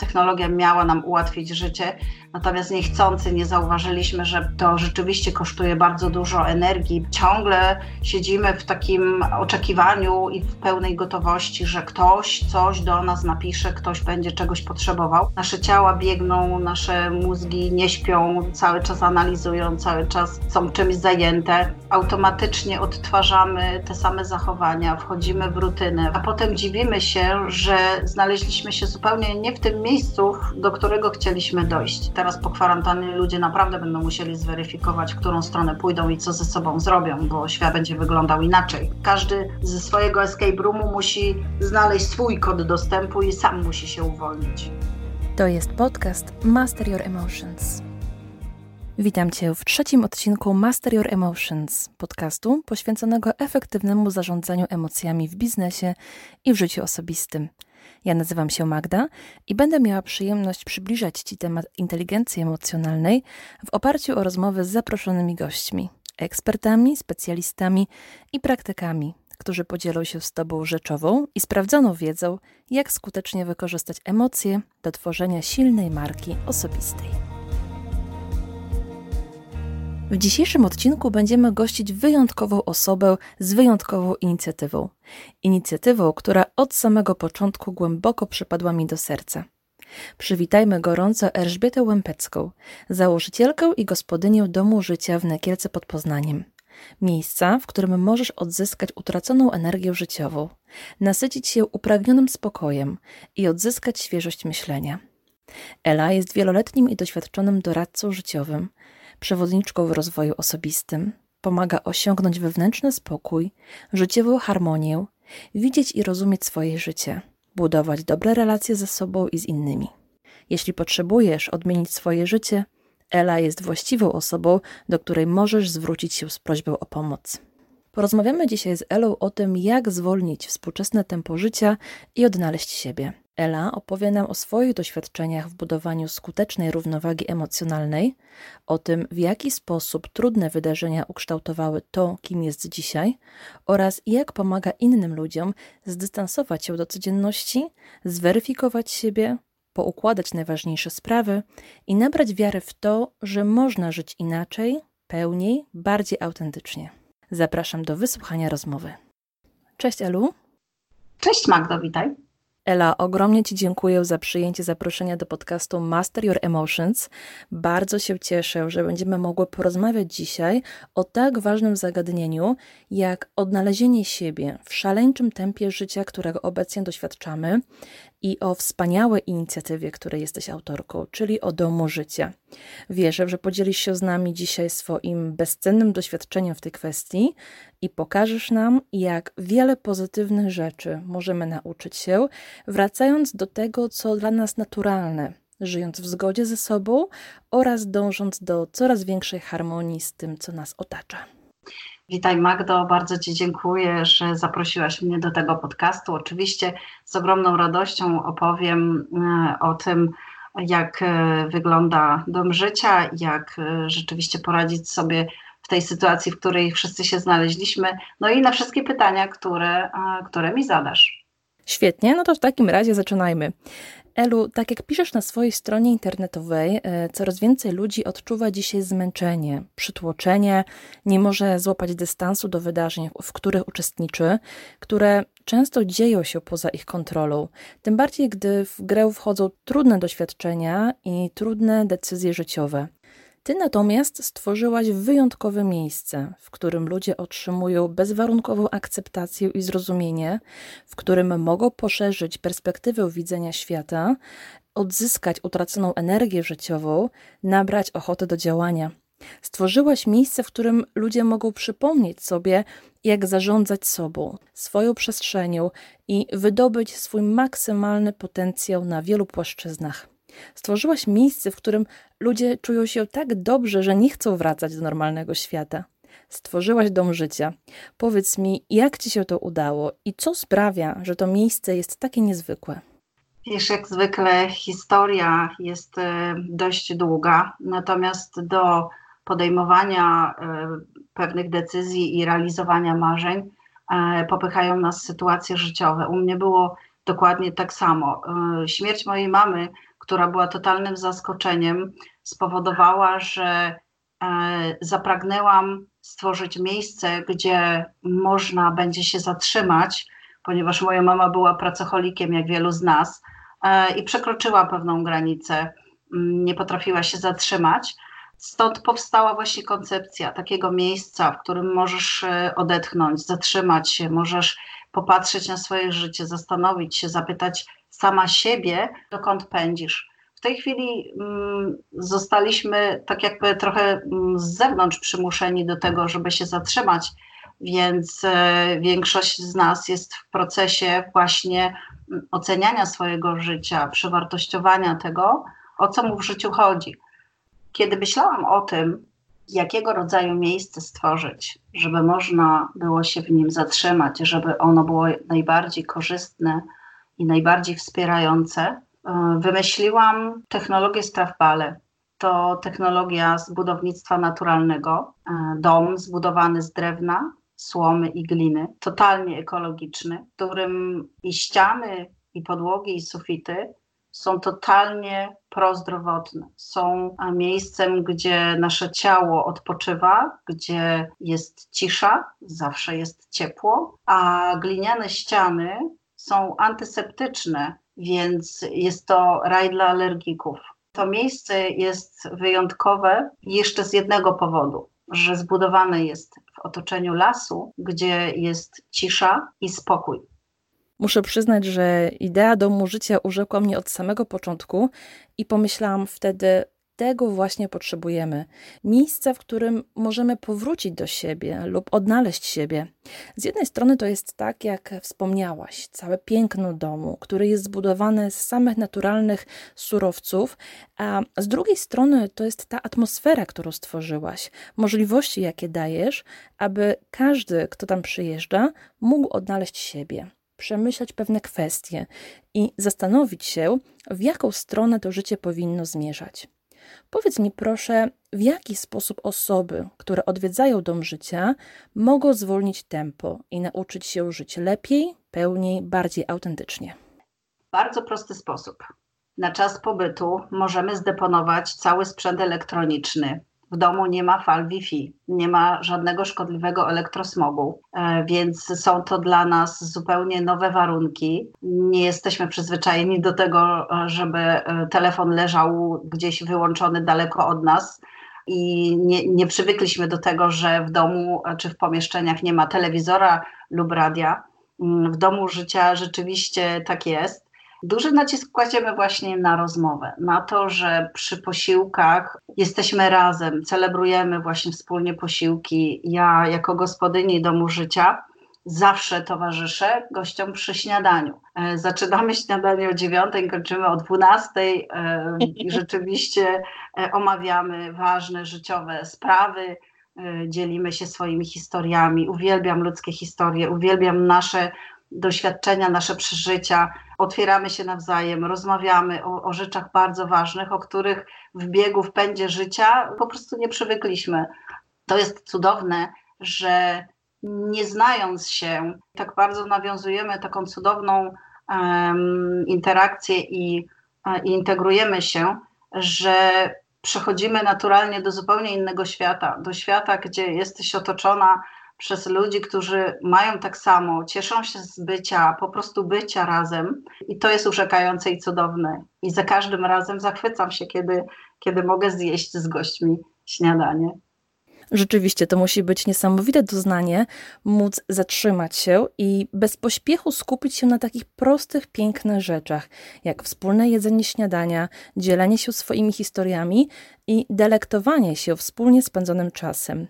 technologia miała nam ułatwić życie, natomiast niechcący nie zauważyliśmy, że to rzeczywiście kosztuje bardzo dużo energii. Ciągle siedzimy w takim oczekiwaniu i w pełnej gotowości, że ktoś coś do nas napisze, ktoś będzie czegoś potrzebował. Nasze ciała biegną, nasze mózgi nie śpią, cały czas analizują, cały czas są czymś zajęte. Automatycznie odtwarzamy te same zachowania, wchodzimy w rutynę, a potem dziwimy się, że znaleźliśmy się zupełnie nie w tym miejscu, do którego chcieliśmy dojść. Teraz po kwarantannie ludzie naprawdę będą musieli zweryfikować, w którą stronę pójdą i co ze sobą zrobią, bo świat będzie wyglądał inaczej. Każdy ze swojego escape roomu musi znaleźć swój kod dostępu i sam musi się uwolnić. To jest podcast Master Your Emotions. Witam Cię w trzecim odcinku Master Your Emotions, podcastu poświęconego efektywnemu zarządzaniu emocjami w biznesie i w życiu osobistym. Ja nazywam się Magda i będę miała przyjemność przybliżać Ci temat inteligencji emocjonalnej w oparciu o rozmowy z zaproszonymi gośćmi, ekspertami, specjalistami i praktykami, którzy podzielą się z Tobą rzeczową i sprawdzoną wiedzą, jak skutecznie wykorzystać emocje do tworzenia silnej marki osobistej. W dzisiejszym odcinku będziemy gościć wyjątkową osobę z wyjątkową inicjatywą. Inicjatywą, która od samego początku głęboko przypadła mi do serca. Przywitajmy gorąco Elżbietę Łępecką, założycielkę i gospodynię Domu Życia w Nekielce pod Poznaniem. Miejsca, w którym możesz odzyskać utraconą energię życiową, nasycić się upragnionym spokojem i odzyskać świeżość myślenia. Ela jest wieloletnim i doświadczonym doradcą życiowym, przewodniczką w rozwoju osobistym, pomaga osiągnąć wewnętrzny spokój, życiową harmonię, widzieć i rozumieć swoje życie, budować dobre relacje ze sobą i z innymi. Jeśli potrzebujesz odmienić swoje życie, Ela jest właściwą osobą, do której możesz zwrócić się z prośbą o pomoc. Porozmawiamy dzisiaj z Elą o tym, jak zwolnić współczesne tempo życia i odnaleźć siebie. Ela opowie nam o swoich doświadczeniach w budowaniu skutecznej równowagi emocjonalnej, o tym, w jaki sposób trudne wydarzenia ukształtowały to, kim jest dzisiaj, oraz jak pomaga innym ludziom zdystansować się do codzienności, zweryfikować siebie, poukładać najważniejsze sprawy i nabrać wiary w to, że można żyć inaczej, pełniej, bardziej autentycznie. Zapraszam do wysłuchania rozmowy. Cześć Elu. Cześć Magdo, witaj. Ela, ogromnie Ci dziękuję za przyjęcie zaproszenia do podcastu Master Your Emotions. Bardzo się cieszę, że będziemy mogły porozmawiać dzisiaj o tak ważnym zagadnieniu, jak odnalezienie siebie w szaleńczym tempie życia, którego obecnie doświadczamy, i o wspaniałej inicjatywie, której jesteś autorką, czyli o Domu Życia. Wierzę, że podzielisz się z nami dzisiaj swoim bezcennym doświadczeniem w tej kwestii i pokażesz nam, jak wiele pozytywnych rzeczy możemy nauczyć się, wracając do tego, co dla nas naturalne, żyjąc w zgodzie ze sobą oraz dążąc do coraz większej harmonii z tym, co nas otacza. Witaj Magdo, bardzo Ci dziękuję, że zaprosiłaś mnie do tego podcastu. Oczywiście z ogromną radością opowiem e, o tym, jak e, wygląda dom życia, jak e, rzeczywiście poradzić sobie w tej sytuacji, w której wszyscy się znaleźliśmy, no i na wszystkie pytania, które, które mi zadasz. Świetnie, no to w takim razie zaczynajmy. Elu, tak jak piszesz na swojej stronie internetowej, e, coraz więcej ludzi odczuwa dzisiaj zmęczenie, przytłoczenie, nie może złapać dystansu do wydarzeń, w których uczestniczy, które często dzieją się poza ich kontrolą. Tym bardziej, gdy w grę wchodzą trudne doświadczenia i trudne decyzje życiowe. Ty natomiast stworzyłaś wyjątkowe miejsce, w którym ludzie otrzymują bezwarunkową akceptację i zrozumienie, w którym mogą poszerzyć perspektywę widzenia świata, odzyskać utraconą energię życiową, nabrać ochotę do działania. Stworzyłaś miejsce, w którym ludzie mogą przypomnieć sobie, jak zarządzać sobą, swoją przestrzenią i wydobyć swój maksymalny potencjał na wielu płaszczyznach. Stworzyłaś miejsce, w którym ludzie czują się tak dobrze, że nie chcą wracać do normalnego świata. Stworzyłaś dom życia. Powiedz mi, jak ci się to udało i co sprawia, że to miejsce jest takie niezwykłe? Wiesz, jak zwykle historia jest e, dość długa, natomiast do podejmowania e, pewnych decyzji i realizowania marzeń e, popychają nas sytuacje życiowe. U mnie było dokładnie tak samo. Śmierć mojej mamy która była totalnym zaskoczeniem, spowodowała, że e, zapragnęłam stworzyć miejsce, gdzie można będzie się zatrzymać, ponieważ moja mama była pracocholikiem, jak wielu z nas, e, i przekroczyła pewną granicę, nie potrafiła się zatrzymać. Stąd powstała właśnie koncepcja takiego miejsca, w którym możesz e, odetchnąć, zatrzymać się, możesz popatrzeć na swoje życie, zastanowić się, zapytać sama siebie, dokąd pędzisz. W tej chwili mm, zostaliśmy tak jakby trochę mm, z zewnątrz przymuszeni do tego, żeby się zatrzymać, więc e, większość z nas jest w procesie właśnie mm, oceniania swojego życia, przewartościowania tego, o co mu w życiu chodzi. Kiedy myślałam o tym, jakiego rodzaju miejsce stworzyć, żeby można było się w nim zatrzymać, żeby ono było najbardziej korzystne i najbardziej wspierające, e, wymyśliłam technologię Strafbale. To technologia z budownictwa naturalnego, e, dom zbudowany z drewna, słomy i gliny, totalnie ekologiczny, w którym i ściany, i podłogi, i sufity są totalnie prozdrowotne. Są miejscem, gdzie nasze ciało odpoczywa, gdzie jest cisza, zawsze jest ciepło, a gliniane ściany są antyseptyczne, więc jest to raj dla alergików. To miejsce jest wyjątkowe jeszcze z jednego powodu, że zbudowane jest w otoczeniu lasu, gdzie jest cisza i spokój. Muszę przyznać, że idea domu życia urzekła mnie od samego początku i pomyślałam wtedy, tego właśnie potrzebujemy. Miejsca, w którym możemy powrócić do siebie lub odnaleźć siebie. Z jednej strony to jest tak, jak wspomniałaś, całe piękno domu, który jest zbudowany z samych naturalnych surowców, a z drugiej strony to jest ta atmosfera, którą stworzyłaś, możliwości, jakie dajesz, aby każdy, kto tam przyjeżdża, mógł odnaleźć siebie przemyśleć pewne kwestie i zastanowić się, w jaką stronę to życie powinno zmierzać. Powiedz mi proszę, w jaki sposób osoby, które odwiedzają dom życia, mogą zwolnić tempo i nauczyć się żyć lepiej, pełniej, bardziej autentycznie? Bardzo prosty sposób. Na czas pobytu możemy zdeponować cały sprzęt elektroniczny, w domu nie ma fal Wi-Fi, nie ma żadnego szkodliwego elektrosmogu, e, więc są to dla nas zupełnie nowe warunki. Nie jesteśmy przyzwyczajeni do tego, żeby e, telefon leżał gdzieś wyłączony daleko od nas. I nie, nie przywykliśmy do tego, że w domu czy w pomieszczeniach nie ma telewizora lub radia. Mm, w domu życia rzeczywiście tak jest. Duży nacisk kładziemy właśnie na rozmowę, na to, że przy posiłkach jesteśmy razem, celebrujemy właśnie wspólnie posiłki. Ja, jako gospodyni domu życia, zawsze towarzyszę gościom przy śniadaniu. E, zaczynamy śniadanie o dziewiątej, kończymy o dwunastej e, i rzeczywiście e, omawiamy ważne życiowe sprawy, dzielimy się swoimi historiami. Uwielbiam ludzkie historie, uwielbiam nasze doświadczenia, nasze przeżycia, otwieramy się nawzajem, rozmawiamy o, o, rzeczach bardzo ważnych, o których w biegu, w pędzie życia po prostu nie przywykliśmy. To jest cudowne, że nie znając się, tak bardzo nawiązujemy taką cudowną um, interakcję i, e, i integrujemy się, że przechodzimy naturalnie do zupełnie innego świata, do świata, gdzie jesteś otoczona przez ludzi, którzy mają tak samo, cieszą się z bycia, po prostu bycia razem i to jest urzekające i cudowne. I za każdym razem zachwycam się, kiedy, kiedy mogę zjeść z gośćmi śniadanie. Rzeczywiście to musi być niesamowite doznanie, móc zatrzymać się i bez pośpiechu skupić się na takich prostych, pięknych rzeczach, jak wspólne jedzenie śniadania, dzielenie się swoimi historiami i delektowanie się wspólnie spędzonym czasem.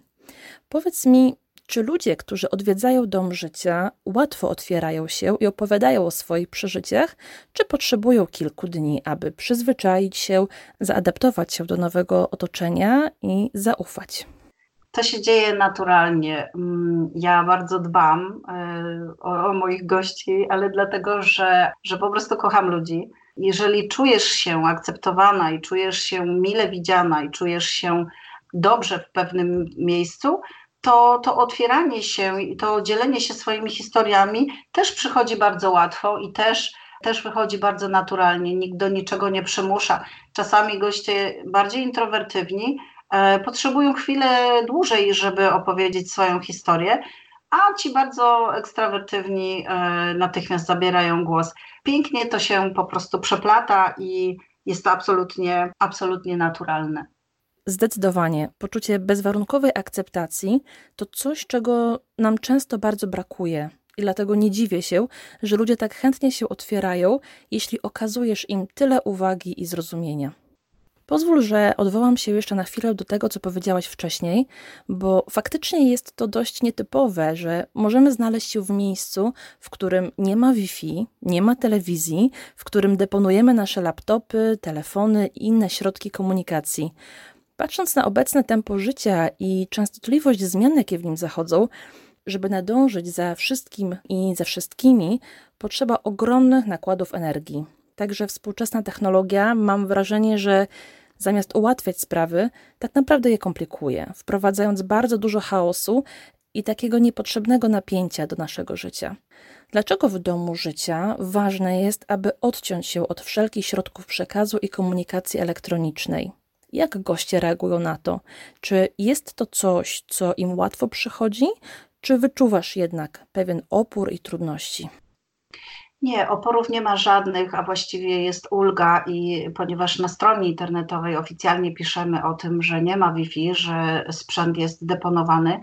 Powiedz mi, czy ludzie, którzy odwiedzają dom życia, łatwo otwierają się i opowiadają o swoich przeżyciach, czy potrzebują kilku dni, aby przyzwyczaić się, zaadaptować się do nowego otoczenia i zaufać? To się dzieje naturalnie. Mm, ja bardzo dbam e, o, o moich gości, ale dlatego, że, że po prostu kocham ludzi. Jeżeli czujesz się akceptowana i czujesz się mile widziana i czujesz się dobrze w pewnym miejscu, to, to otwieranie się i to dzielenie się swoimi historiami też przychodzi bardzo łatwo i też też wychodzi bardzo naturalnie, nikt do niczego nie przymusza. Czasami goście bardziej introwertywni e, potrzebują chwilę dłużej, żeby opowiedzieć swoją historię, a ci bardzo ekstrawertywni e, natychmiast zabierają głos. Pięknie to się po prostu przeplata i jest to absolutnie, absolutnie naturalne. Zdecydowanie. Poczucie bezwarunkowej akceptacji to coś, czego nam często bardzo brakuje. I dlatego nie dziwię się, że ludzie tak chętnie się otwierają, jeśli okazujesz im tyle uwagi i zrozumienia. Pozwól, że odwołam się jeszcze na chwilę do tego, co powiedziałaś wcześniej, bo faktycznie jest to dość nietypowe, że możemy znaleźć się w miejscu, w którym nie ma Wi-Fi, nie ma telewizji, w którym deponujemy nasze laptopy, telefony i inne środki komunikacji. Patrząc na obecne tempo życia i częstotliwość zmian, jakie w nim zachodzą, żeby nadążyć za wszystkim i za wszystkimi, potrzeba ogromnych nakładów energii. Także współczesna technologia, mam wrażenie, że zamiast ułatwiać sprawy, tak naprawdę je komplikuje, wprowadzając bardzo dużo chaosu i takiego niepotrzebnego napięcia do naszego życia. Dlaczego w domu życia ważne jest, aby odciąć się od wszelkich środków przekazu i komunikacji elektronicznej? Jak goście reagują na to? Czy jest to coś, co im łatwo przychodzi, czy wyczuwasz jednak pewien opór i trudności? Nie, oporów nie ma żadnych, a właściwie jest ulga i ponieważ na stronie internetowej oficjalnie piszemy o tym, że nie ma Wi-Fi, że sprzęt jest deponowany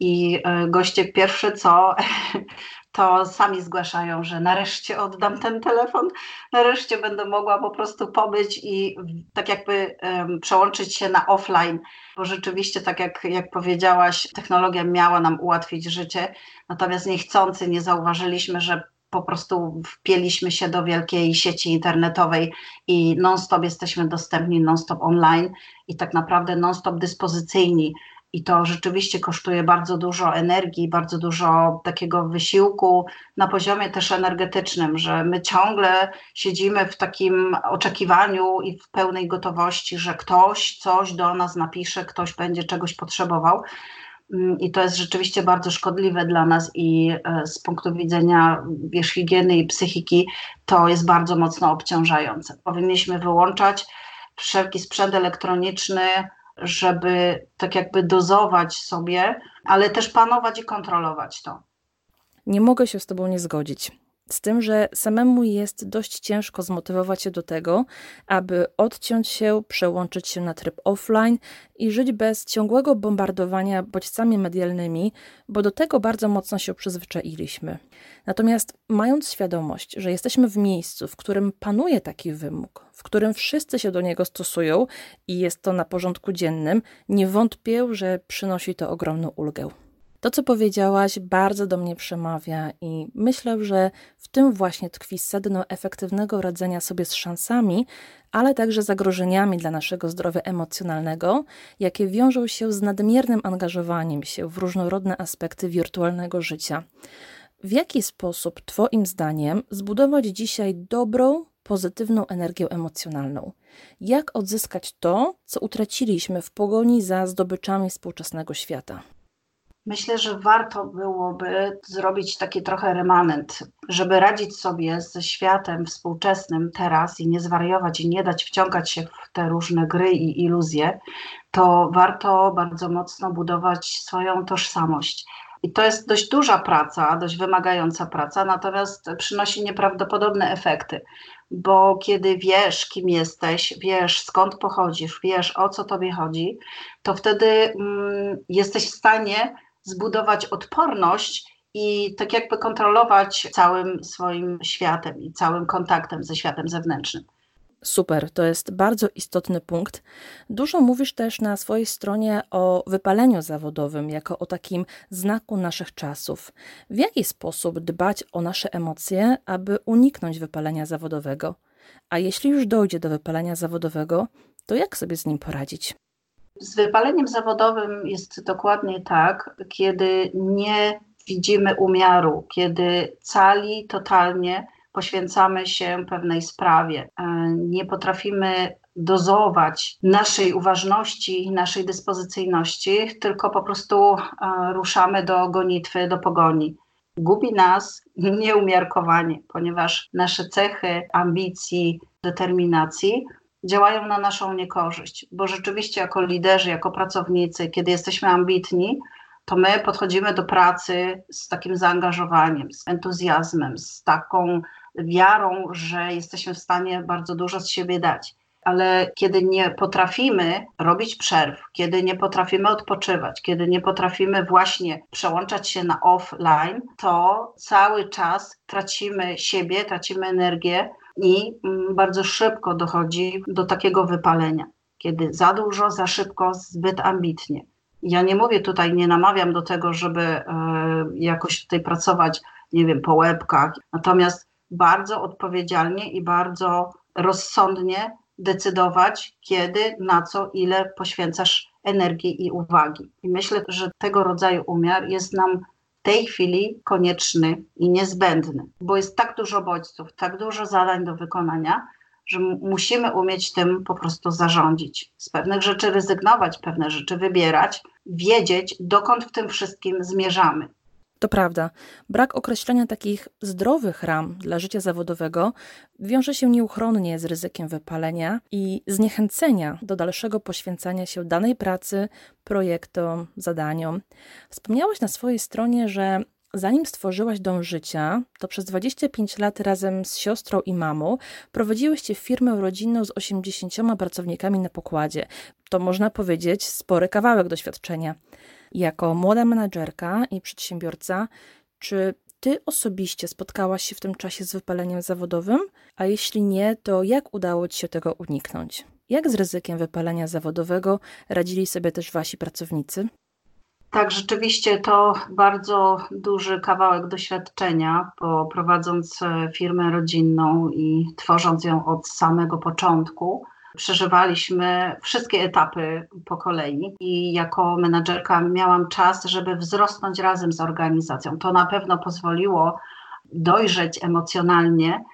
i e, goście pierwsze co to sami zgłaszają, że nareszcie oddam ten telefon, nareszcie będę mogła po prostu pobyć i tak jakby um, przełączyć się na offline, bo rzeczywiście, tak jak, jak powiedziałaś, technologia miała nam ułatwić życie, natomiast niechcący nie zauważyliśmy, że po prostu wpieliśmy się do wielkiej sieci internetowej i non-stop jesteśmy dostępni, non-stop online i tak naprawdę non-stop dyspozycyjni i to rzeczywiście kosztuje bardzo dużo energii, bardzo dużo takiego wysiłku na poziomie też energetycznym, że my ciągle siedzimy w takim oczekiwaniu i w pełnej gotowości, że ktoś coś do nas napisze, ktoś będzie czegoś potrzebował. Mm, I to jest rzeczywiście bardzo szkodliwe dla nas i e, z punktu widzenia wiesz, higieny i psychiki to jest bardzo mocno obciążające. Powinniśmy wyłączać wszelki sprzęt elektroniczny, żeby tak jakby dozować sobie, ale też panować i kontrolować to. Nie mogę się z Tobą nie zgodzić. Z tym, że samemu jest dość ciężko zmotywować się do tego, aby odciąć się, przełączyć się na tryb offline i żyć bez ciągłego bombardowania bodźcami medialnymi, bo do tego bardzo mocno się przyzwyczailiśmy. Natomiast mając świadomość, że jesteśmy w miejscu, w którym panuje taki wymóg, w którym wszyscy się do niego stosują i jest to na porządku dziennym, nie wątpię, że przynosi to ogromną ulgę. To, co powiedziałaś, bardzo do mnie przemawia i myślę, że w tym właśnie tkwi sedno efektywnego radzenia sobie z szansami, ale także zagrożeniami dla naszego zdrowia emocjonalnego, jakie wiążą się z nadmiernym angażowaniem się w różnorodne aspekty wirtualnego życia. W jaki sposób, Twoim zdaniem, zbudować dzisiaj dobrą, pozytywną energię emocjonalną? Jak odzyskać to, co utraciliśmy w pogoni za zdobyczami współczesnego świata? Myślę, że warto byłoby zrobić taki trochę remanent, żeby radzić sobie ze światem współczesnym teraz i nie zwariować i nie dać wciągać się w te różne gry i iluzje, to warto bardzo mocno budować swoją tożsamość. I to jest dość duża praca, dość wymagająca praca, natomiast przynosi nieprawdopodobne efekty, bo kiedy wiesz, kim jesteś, wiesz, skąd pochodzisz, wiesz, o co tobie chodzi, to wtedy mm, jesteś w stanie zbudować odporność i tak jakby kontrolować całym swoim światem i całym kontaktem ze światem zewnętrznym. Super, to jest bardzo istotny punkt. Dużo mówisz też na swojej stronie o wypaleniu zawodowym jako o takim znaku naszych czasów. W jaki sposób dbać o nasze emocje, aby uniknąć wypalenia zawodowego? A jeśli już dojdzie do wypalenia zawodowego, to jak sobie z nim poradzić? Z wypaleniem zawodowym jest dokładnie tak, kiedy nie widzimy umiaru, kiedy cali totalnie poświęcamy się pewnej sprawie, e, nie potrafimy dozować naszej uważności, naszej dyspozycyjności, tylko po prostu e, ruszamy do gonitwy, do pogoni. gubi nas nieumiarkowanie, ponieważ nasze cechy ambicji, determinacji działają na naszą niekorzyść, bo rzeczywiście jako liderzy, jako pracownicy, kiedy jesteśmy ambitni, to my podchodzimy do pracy z takim zaangażowaniem, z entuzjazmem, z taką wiarą, że jesteśmy w stanie bardzo dużo z siebie dać. Ale kiedy nie potrafimy robić przerw, kiedy nie potrafimy odpoczywać, kiedy nie potrafimy właśnie przełączać się na offline, to cały czas tracimy siebie, tracimy energię i mm, bardzo szybko dochodzi do takiego wypalenia, kiedy za dużo, za szybko, zbyt ambitnie. Ja nie mówię tutaj, nie namawiam do tego, żeby e, jakoś tutaj pracować, nie wiem, po łebkach, natomiast bardzo odpowiedzialnie i bardzo rozsądnie decydować, kiedy, na co, ile poświęcasz energii i uwagi. I myślę, że tego rodzaju umiar jest nam tej chwili konieczny i niezbędny, bo jest tak dużo bodźców, tak dużo zadań do wykonania, że musimy umieć tym po prostu zarządzić. Z pewnych rzeczy rezygnować, pewne rzeczy wybierać, wiedzieć, dokąd w tym wszystkim zmierzamy. To prawda. Brak określenia takich zdrowych ram dla życia zawodowego wiąże się nieuchronnie z ryzykiem wypalenia i zniechęcenia do dalszego poświęcania się danej pracy, projektom, zadaniom. Wspomniałaś na swojej stronie, że Zanim stworzyłaś Dom Życia, to przez 25 lat razem z siostrą i mamą prowadziłyście firmę rodzinną z 80 pracownikami na pokładzie. To można powiedzieć spory kawałek doświadczenia. Jako młoda menadżerka i przedsiębiorca, czy ty osobiście spotkałaś się w tym czasie z wypaleniem zawodowym? A jeśli nie, to jak udało ci się tego uniknąć? Jak z ryzykiem wypalenia zawodowego radzili sobie też wasi pracownicy? Tak, rzeczywiście to bardzo duży kawałek doświadczenia, bo prowadząc e, firmę rodzinną i tworząc ją od samego początku, przeżywaliśmy wszystkie etapy po kolei i jako menadżerka miałam czas, żeby wzrosnąć razem z organizacją. To na pewno pozwoliło dojrzeć emocjonalnie.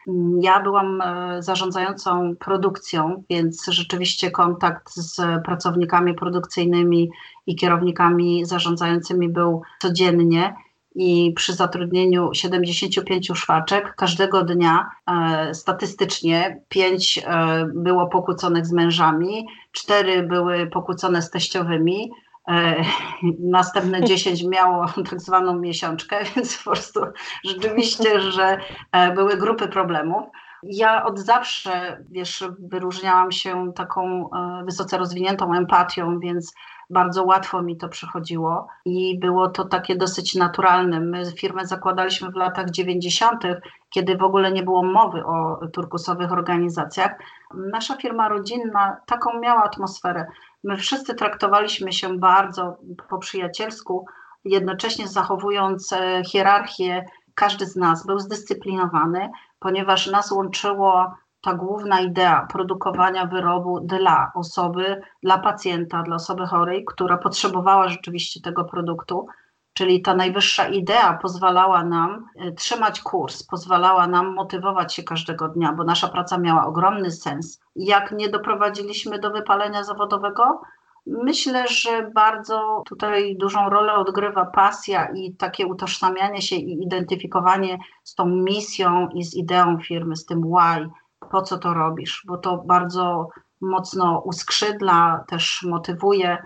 Ja byłam e, zarządzającą produkcją, więc rzeczywiście kontakt z pracownikami produkcyjnymi i kierownikami zarządzającymi był codziennie. I przy zatrudnieniu 75 szwaczek każdego dnia e, statystycznie 5 e, było pokłóconych z mężami, 4 były pokłócone z teściowymi, E, następne 10 miało tak zwaną miesiączkę, więc po prostu rzeczywiście, że e, były grupy problemów. Ja od zawsze, wiesz, wyróżniałam się taką e, wysoce rozwiniętą empatią, więc bardzo łatwo mi to przychodziło i było to takie dosyć naturalne. My firmę zakładaliśmy w latach 90., kiedy w ogóle nie było mowy o turkusowych organizacjach. Nasza firma rodzinna taką miała atmosferę. My wszyscy traktowaliśmy się bardzo po przyjacielsku, jednocześnie zachowując e, hierarchię. Każdy z nas był zdyscyplinowany, ponieważ nas łączyło ta główna idea produkowania wyrobu dla osoby, dla pacjenta, dla osoby chorej, która potrzebowała rzeczywiście tego produktu. Czyli ta najwyższa idea pozwalała nam e, trzymać kurs, pozwalała nam motywować się każdego dnia, bo nasza praca miała ogromny sens. Jak nie doprowadziliśmy do wypalenia zawodowego, myślę, że bardzo tutaj dużą rolę odgrywa pasja i takie utożsamianie się i identyfikowanie z tą misją i z ideą firmy, z tym why, po co to robisz, bo to bardzo mocno uskrzydla, też motywuje.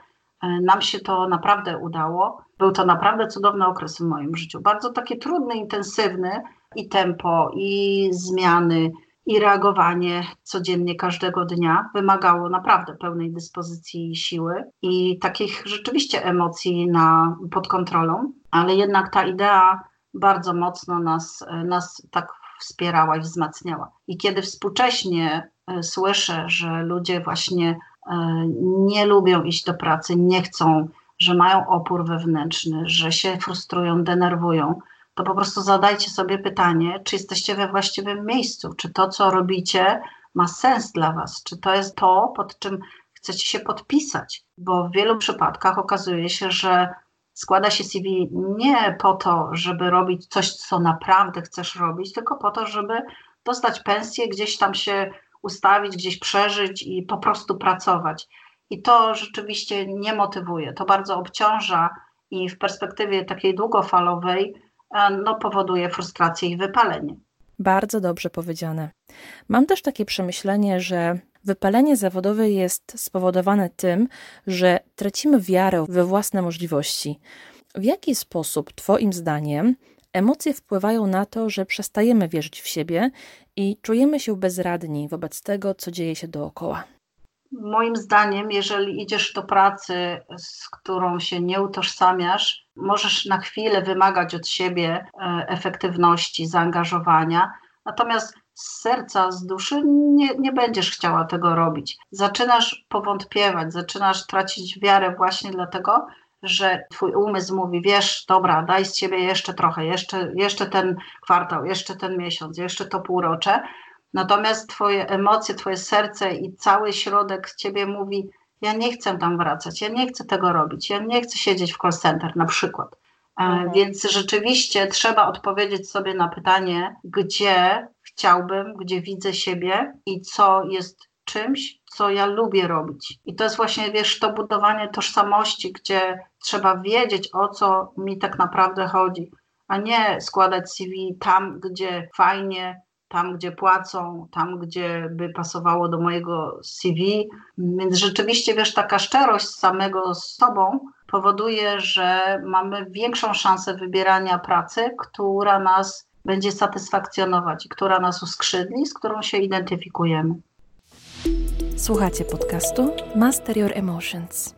E, nam się to naprawdę udało. Był to naprawdę cudowny okres w moim życiu. Bardzo taki trudny, intensywny i tempo, i zmiany, i reagowanie codziennie każdego dnia wymagało naprawdę pełnej dyspozycji i siły i takich rzeczywiście emocji na, pod kontrolą, ale jednak ta idea bardzo mocno nas, nas tak wspierała i wzmacniała. I kiedy współcześnie e, słyszę, że ludzie właśnie e, nie lubią iść do pracy, nie chcą, że mają opór wewnętrzny, że się frustrują, denerwują, to po prostu zadajcie sobie pytanie, czy jesteście we właściwym miejscu, czy to, co robicie, ma sens dla Was, czy to jest to, pod czym chcecie się podpisać, bo w wielu przypadkach okazuje się, że składa się CV nie po to, żeby robić coś, co naprawdę chcesz robić, tylko po to, żeby dostać pensję, gdzieś tam się ustawić, gdzieś przeżyć i po prostu pracować. I to rzeczywiście nie motywuje. To bardzo obciąża i w perspektywie takiej długofalowej no, powoduje frustrację i wypalenie. Bardzo dobrze powiedziane. Mam też takie przemyślenie, że wypalenie zawodowe jest spowodowane tym, że tracimy wiarę we własne możliwości. W jaki sposób, Twoim zdaniem, emocje wpływają na to, że przestajemy wierzyć w siebie i czujemy się bezradni wobec tego, co dzieje się dookoła? Moim zdaniem, jeżeli idziesz do pracy, z którą się nie utożsamiasz, możesz na chwilę wymagać od siebie e, efektywności, zaangażowania, natomiast z serca, z duszy nie, nie będziesz chciała tego robić. Zaczynasz powątpiewać, zaczynasz tracić wiarę właśnie dlatego, że twój umysł mówi, wiesz, dobra, daj z siebie jeszcze trochę, jeszcze, jeszcze ten kwartał, jeszcze ten miesiąc, jeszcze to półrocze, Natomiast twoje emocje, twoje serce i cały środek ciebie mówi, ja nie chcę tam wracać, ja nie chcę tego robić, ja nie chcę siedzieć w call center na przykład. E, mhm. Więc rzeczywiście trzeba odpowiedzieć sobie na pytanie, gdzie chciałbym, gdzie widzę siebie i co jest czymś, co ja lubię robić. I to jest właśnie, wiesz, to budowanie tożsamości, gdzie trzeba wiedzieć, o co mi tak naprawdę chodzi, a nie składać CV tam, gdzie fajnie, tam, gdzie płacą, tam, gdzie by pasowało do mojego CV. Więc rzeczywiście, wiesz, taka szczerość samego z sobą powoduje, że mamy większą szansę wybierania pracy, która nas będzie satysfakcjonować, która nas uskrzydli, z którą się identyfikujemy. Słuchacie podcastu Master Your Emotions.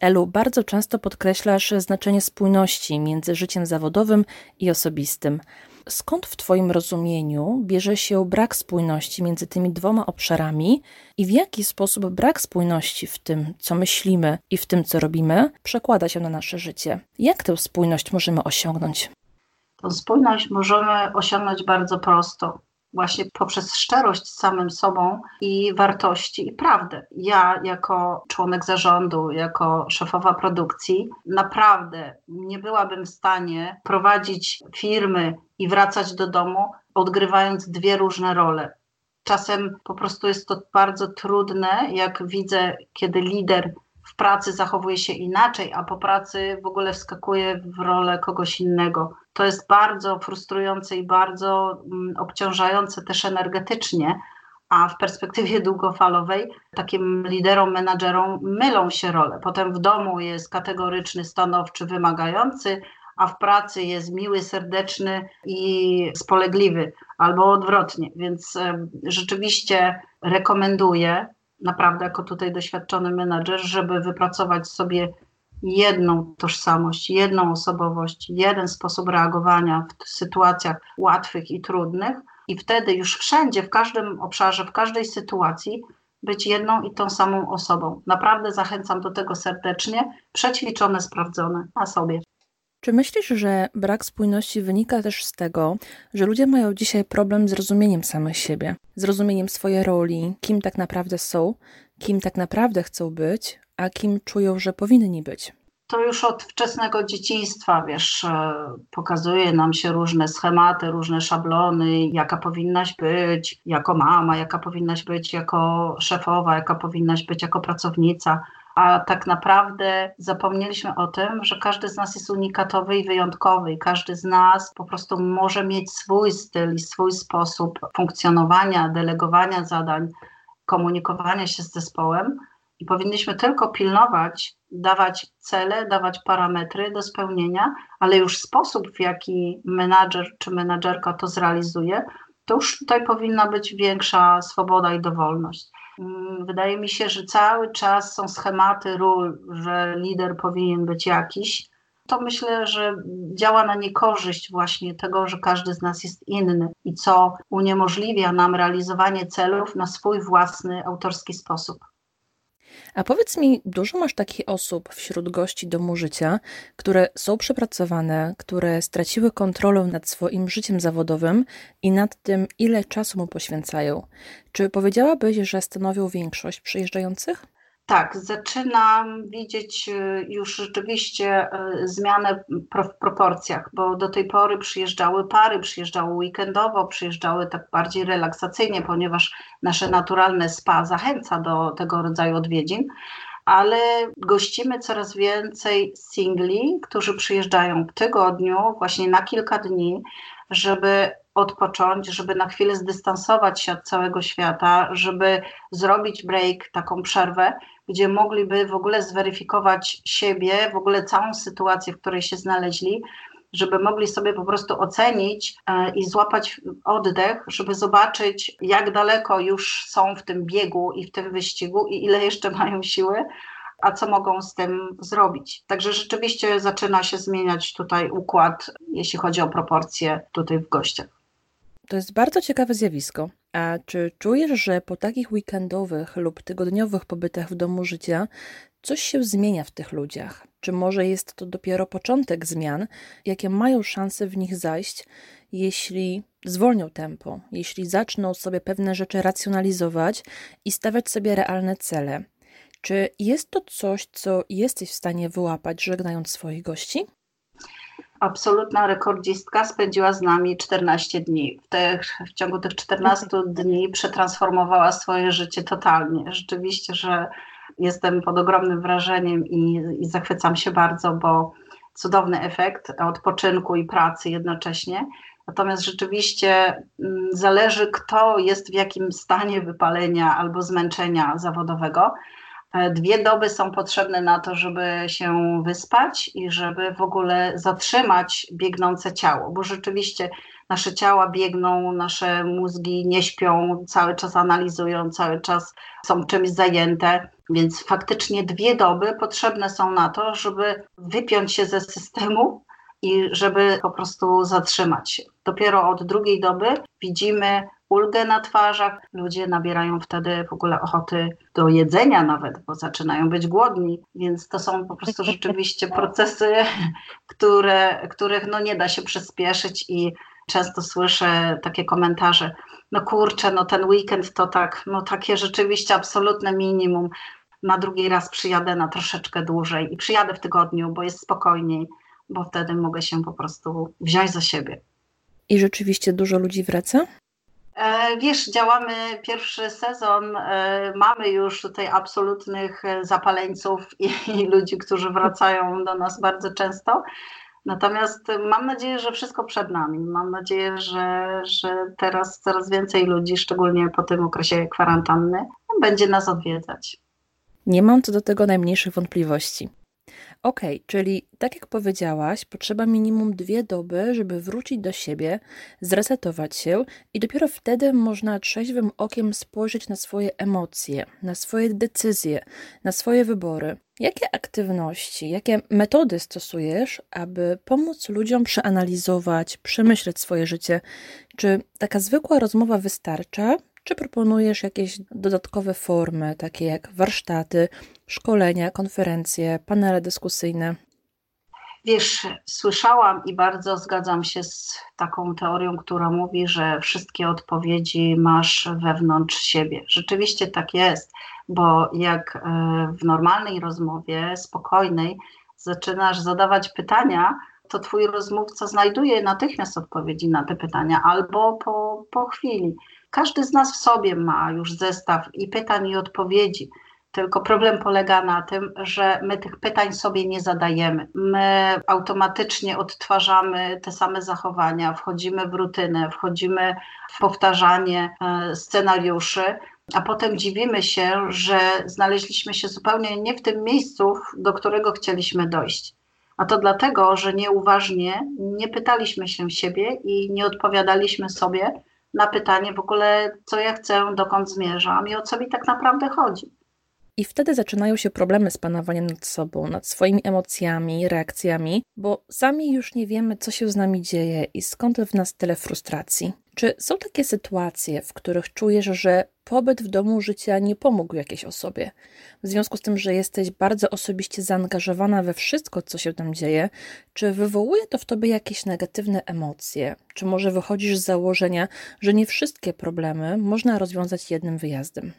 Elu, bardzo często podkreślasz znaczenie spójności między życiem zawodowym i osobistym skąd w Twoim rozumieniu bierze się brak spójności między tymi dwoma obszarami i w jaki sposób brak spójności w tym, co myślimy i w tym, co robimy, przekłada się na nasze życie? Jak tę spójność możemy osiągnąć? Tę spójność możemy osiągnąć bardzo prosto właśnie poprzez szczerość z samym sobą i wartości i prawdę. Ja jako członek zarządu, jako szefowa produkcji, naprawdę nie byłabym w stanie prowadzić firmy i wracać do domu, odgrywając dwie różne role. Czasem po prostu jest to bardzo trudne, jak widzę, kiedy lider w pracy zachowuje się inaczej, a po pracy w ogóle wskakuje w rolę kogoś innego. To jest bardzo frustrujące i bardzo mm, obciążające też energetycznie, a w perspektywie długofalowej takim liderom, menadżerom mylą się role. Potem w domu jest kategoryczny, stanowczy, wymagający, a w pracy jest miły, serdeczny i spolegliwy, albo odwrotnie. Więc rzeczywiście rekomenduję, naprawdę jako tutaj doświadczony menadżer, żeby wypracować sobie jedną tożsamość, jedną osobowość, jeden sposób reagowania w sytuacjach łatwych i trudnych, i wtedy już wszędzie, w każdym obszarze, w każdej sytuacji być jedną i tą samą osobą. Naprawdę zachęcam do tego serdecznie, przećwiczone, sprawdzone na sobie. Czy myślisz, że brak spójności wynika też z tego, że ludzie mają dzisiaj problem z rozumieniem samych siebie, z rozumieniem swojej roli, kim tak naprawdę są, kim tak naprawdę chcą być, a kim czują, że powinni być? To już od wczesnego dzieciństwa, wiesz, e, pokazuje nam się różne schematy, różne szablony, jaka powinnaś być jako mama, jaka powinnaś być jako szefowa, jaka powinnaś być jako pracownica a tak naprawdę zapomnieliśmy o tym, że każdy z nas jest unikatowy i wyjątkowy i każdy z nas po prostu może mieć swój styl i swój sposób funkcjonowania, delegowania zadań, komunikowania się z zespołem i powinniśmy tylko pilnować, dawać cele, dawać parametry do spełnienia, ale już sposób, w jaki menadżer czy menadżerka to zrealizuje, to już tutaj powinna być większa swoboda i dowolność. Mm, wydaje mi się, że cały czas są schematy ról, że lider powinien być jakiś. To myślę, że działa na niekorzyść właśnie tego, że każdy z nas jest inny i co uniemożliwia nam realizowanie celów na swój własny, autorski sposób. A powiedz mi, dużo masz takich osób wśród gości domu życia, które są przepracowane, które straciły kontrolę nad swoim życiem zawodowym i nad tym, ile czasu mu poświęcają. Czy powiedziałabyś, że stanowią większość przyjeżdżających? Tak, zaczynam widzieć y, już rzeczywiście y, zmianę w proporcjach, bo do tej pory przyjeżdżały pary, przyjeżdżały weekendowo, przyjeżdżały tak bardziej relaksacyjnie, ponieważ nasze naturalne spa zachęca do tego rodzaju odwiedzin. ale gościmy coraz więcej singli, którzy przyjeżdżają w tygodniu, właśnie na kilka dni, żeby odpocząć, żeby na chwilę zdystansować się od całego świata, żeby zrobić break, taką przerwę, gdzie mogliby w ogóle zweryfikować siebie, w ogóle całą sytuację, w której się znaleźli, żeby mogli sobie po prostu ocenić e, i złapać oddech, żeby zobaczyć, jak daleko już są w tym biegu i w tym wyścigu i ile jeszcze mają siły, a co mogą z tym zrobić. Także rzeczywiście zaczyna się zmieniać tutaj układ, jeśli chodzi o proporcje tutaj w gościach. To jest bardzo ciekawe zjawisko. A czy czujesz, że po takich weekendowych lub tygodniowych pobytach w domu życia coś się zmienia w tych ludziach? Czy może jest to dopiero początek zmian, jakie mają szanse w nich zajść, jeśli zwolnią tempo, jeśli zaczną sobie pewne rzeczy racjonalizować i stawiać sobie realne cele? Czy jest to coś, co jesteś w stanie wyłapać, żegnając swoich gości? Absolutna rekordzistka spędziła z nami 14 dni. W, tych, w ciągu tych 14 dni przetransformowała swoje życie totalnie. Rzeczywiście, że jestem pod ogromnym wrażeniem i, i zachwycam się bardzo, bo cudowny efekt odpoczynku i pracy jednocześnie. Natomiast rzeczywiście mm, zależy, kto jest w jakim stanie wypalenia albo zmęczenia zawodowego. E, dwie doby są potrzebne na to, żeby się wyspać i żeby w ogóle zatrzymać biegnące ciało, bo rzeczywiście nasze ciała biegną, nasze mózgi nie śpią, cały czas analizują, cały czas są czymś zajęte. Więc faktycznie dwie doby potrzebne są na to, żeby wypiąć się ze systemu i żeby po prostu zatrzymać się. Dopiero od drugiej doby widzimy ulgę na twarzach, ludzie nabierają wtedy w ogóle ochoty do jedzenia nawet, bo zaczynają być głodni, więc to są po prostu rzeczywiście procesy, które, których no nie da się przyspieszyć i często słyszę takie komentarze, no kurczę, no ten weekend to tak, no takie rzeczywiście absolutne minimum, na drugi raz przyjadę na troszeczkę dłużej i przyjadę w tygodniu, bo jest spokojniej, bo wtedy mogę się po prostu wziąć za siebie. I rzeczywiście dużo ludzi wraca? E, wiesz, działamy pierwszy sezon, e, mamy już tutaj absolutnych zapaleńców i, i ludzi, którzy wracają do nas bardzo często. Natomiast mam nadzieję, że wszystko przed nami. Mam nadzieję, że, że teraz coraz więcej ludzi, szczególnie po tym okresie kwarantanny, będzie nas odwiedzać. Nie mam co do tego najmniejszych wątpliwości. Ok, czyli tak jak powiedziałaś, potrzeba minimum dwie doby, żeby wrócić do siebie, zresetować się i dopiero wtedy można trzeźwym okiem spojrzeć na swoje emocje, na swoje decyzje, na swoje wybory. Jakie aktywności, jakie metody stosujesz, aby pomóc ludziom przeanalizować, przemyśleć swoje życie? Czy taka zwykła rozmowa wystarcza, czy proponujesz jakieś dodatkowe formy, takie jak warsztaty, szkolenia, konferencje, panele dyskusyjne? Wiesz, słyszałam i bardzo zgadzam się z taką teorią, która mówi, że wszystkie odpowiedzi masz wewnątrz siebie. Rzeczywiście tak jest, bo jak e, w normalnej rozmowie, spokojnej, zaczynasz zadawać pytania, to twój rozmówca znajduje natychmiast odpowiedzi na te pytania albo po, po chwili. Każdy z nas w sobie ma już zestaw i pytań, i odpowiedzi. Tylko problem polega na tym, że my tych pytań sobie nie zadajemy. My automatycznie odtwarzamy te same zachowania, wchodzimy w rutynę, wchodzimy w powtarzanie e, scenariuszy, a potem dziwimy się, że znaleźliśmy się zupełnie nie w tym miejscu, do którego chcieliśmy dojść. A to dlatego, że nieuważnie nie pytaliśmy się siebie i nie odpowiadaliśmy sobie na pytanie w ogóle, co ja chcę, dokąd zmierzam i o co mi tak naprawdę chodzi. I wtedy zaczynają się problemy z panowaniem nad sobą, nad swoimi emocjami, reakcjami, bo sami już nie wiemy, co się z nami dzieje i skąd w nas tyle frustracji. Czy są takie sytuacje, w których czujesz, że pobyt w domu życia nie pomógł jakiejś osobie? W związku z tym, że jesteś bardzo osobiście zaangażowana we wszystko, co się tam dzieje, czy wywołuje to w tobie jakieś negatywne emocje? Czy może wychodzisz z założenia, że nie wszystkie problemy można rozwiązać jednym wyjazdem?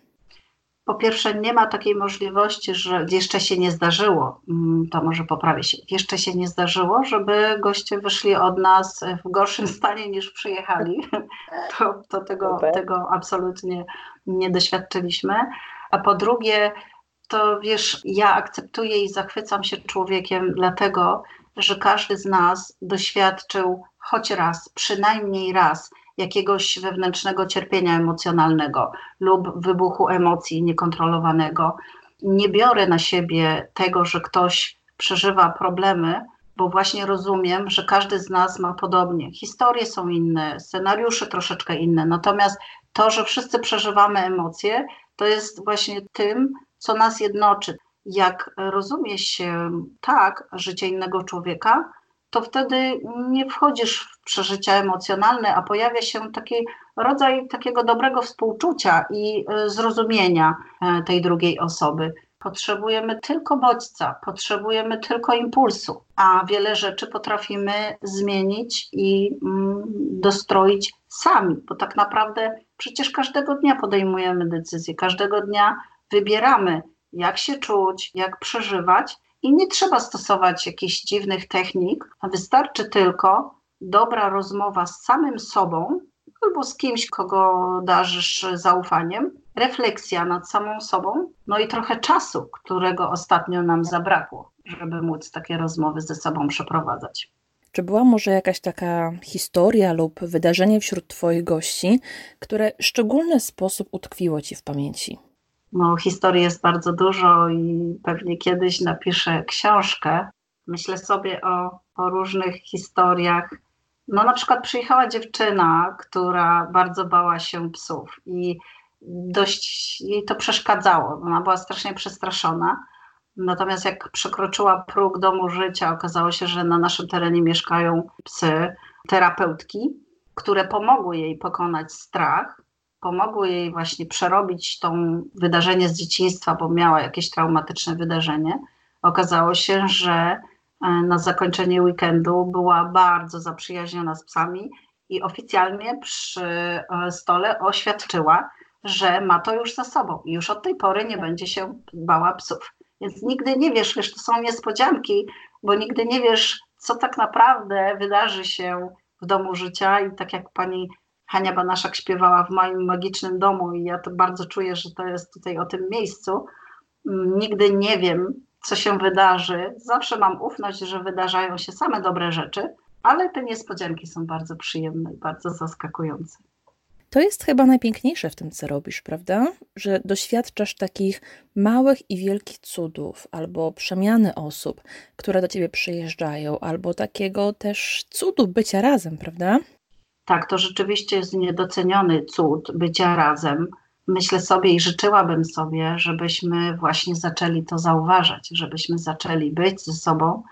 Po pierwsze, nie ma takiej możliwości, że jeszcze się nie zdarzyło, mm, to może poprawię się, jeszcze się nie zdarzyło, żeby goście wyszli od nas w gorszym stanie niż przyjechali. To, to tego, tego absolutnie nie doświadczyliśmy. A po drugie, To wiesz, ja akceptuję i zachwycam się człowiekiem, dlatego że każdy z nas doświadczył choć raz, przynajmniej raz, jakiegoś wewnętrznego cierpienia emocjonalnego lub wybuchu emocji niekontrolowanego. Nie biorę na siebie tego, że ktoś przeżywa problemy, bo właśnie rozumiem, że każdy z nas ma podobnie. Historie są inne, scenariusze troszeczkę inne, natomiast to, że wszyscy przeżywamy emocje, to jest właśnie tym, co nas jednoczy. Jak rozumie się tak życie innego człowieka, to wtedy nie wchodzisz w przeżycia emocjonalne, a pojawia się taki rodzaj takiego dobrego współczucia i e, zrozumienia e, tej drugiej osoby. Potrzebujemy tylko bodźca, potrzebujemy tylko impulsu, a wiele rzeczy potrafimy zmienić i mm, dostroić sami, bo tak naprawdę przecież każdego dnia podejmujemy decyzje, każdego dnia wybieramy, jak się czuć, jak przeżywać, i nie trzeba stosować jakichś dziwnych technik, wystarczy tylko dobra rozmowa z samym sobą albo z kimś, kogo darzysz zaufaniem, refleksja nad samą sobą, no i trochę czasu, którego ostatnio nam zabrakło, żeby móc takie rozmowy ze sobą przeprowadzać. Czy była może jakaś taka historia lub wydarzenie wśród Twoich gości, które w szczególny sposób utkwiło Ci w pamięci? No, historii jest bardzo dużo i pewnie kiedyś napiszę książkę. Myślę sobie o, o różnych historiach. No, na przykład przyjechała dziewczyna, która bardzo bała się psów i dość jej to przeszkadzało. Ona była strasznie przestraszona. Natomiast jak przekroczyła próg domu życia, okazało się, że na naszym terenie mieszkają psy, terapeutki, które pomogły jej pokonać strach pomogły jej właśnie przerobić to wydarzenie z dzieciństwa, bo miała jakieś traumatyczne wydarzenie. Okazało się, że e, na zakończenie weekendu była bardzo zaprzyjaźniona z psami i oficjalnie przy e, stole oświadczyła, że ma to już za sobą i już od tej pory nie będzie się bała psów. Więc nigdy nie wiesz, wiesz, to są niespodzianki, bo nigdy nie wiesz, co tak naprawdę wydarzy się w domu życia i tak jak pani Hania Banaszak śpiewała w moim magicznym domu i ja to bardzo czuję, że to jest tutaj o tym miejscu. Mm, nigdy nie wiem, co się wydarzy. Zawsze mam ufność, że wydarzają się same dobre rzeczy, ale te niespodzianki są bardzo przyjemne i bardzo zaskakujące. To jest chyba najpiękniejsze w tym, co robisz, prawda? Że doświadczasz takich małych i wielkich cudów, albo przemiany osób, które do ciebie przyjeżdżają, albo takiego też cudu bycia razem, prawda? Tak, to rzeczywiście jest niedoceniony cud bycia razem. Myślę sobie i życzyłabym sobie, żebyśmy właśnie zaczęli to zauważać, żebyśmy zaczęli być ze sobą,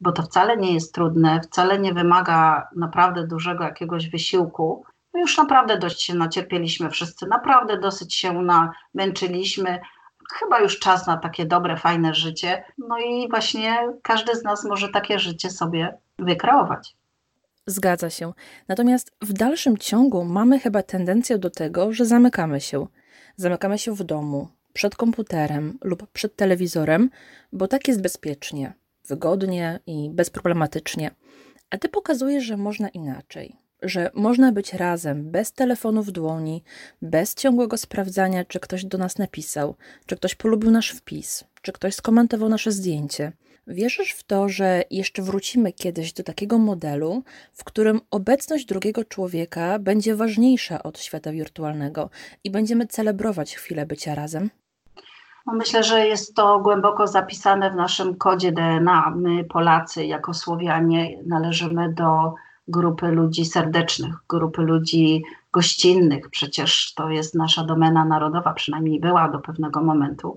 bo to wcale nie jest trudne, wcale nie wymaga naprawdę dużego jakiegoś wysiłku. My już naprawdę dość się nacierpieliśmy wszyscy, naprawdę dosyć się namęczyliśmy. Chyba już czas na takie dobre, fajne życie. No i właśnie każdy z nas może takie życie sobie wykreować. Zgadza się. Natomiast w dalszym ciągu mamy chyba tendencję do tego, że zamykamy się. Zamykamy się w domu, przed komputerem lub przed telewizorem, bo tak jest bezpiecznie, wygodnie i bezproblematycznie. A ty pokazujesz, że można inaczej. Że można być razem bez telefonu w dłoni, bez ciągłego sprawdzania, czy ktoś do nas napisał, czy ktoś polubił nasz wpis, czy ktoś skomentował nasze zdjęcie Wierzysz w to, że jeszcze wrócimy kiedyś do takiego modelu, w którym obecność drugiego człowieka będzie ważniejsza od świata wirtualnego i będziemy celebrować chwilę bycia razem? No myślę, że jest to głęboko zapisane w naszym kodzie DNA. My, Polacy, jako Słowianie, należymy do grupy ludzi serdecznych, grupy ludzi gościnnych. Przecież to jest nasza domena narodowa, przynajmniej była do pewnego momentu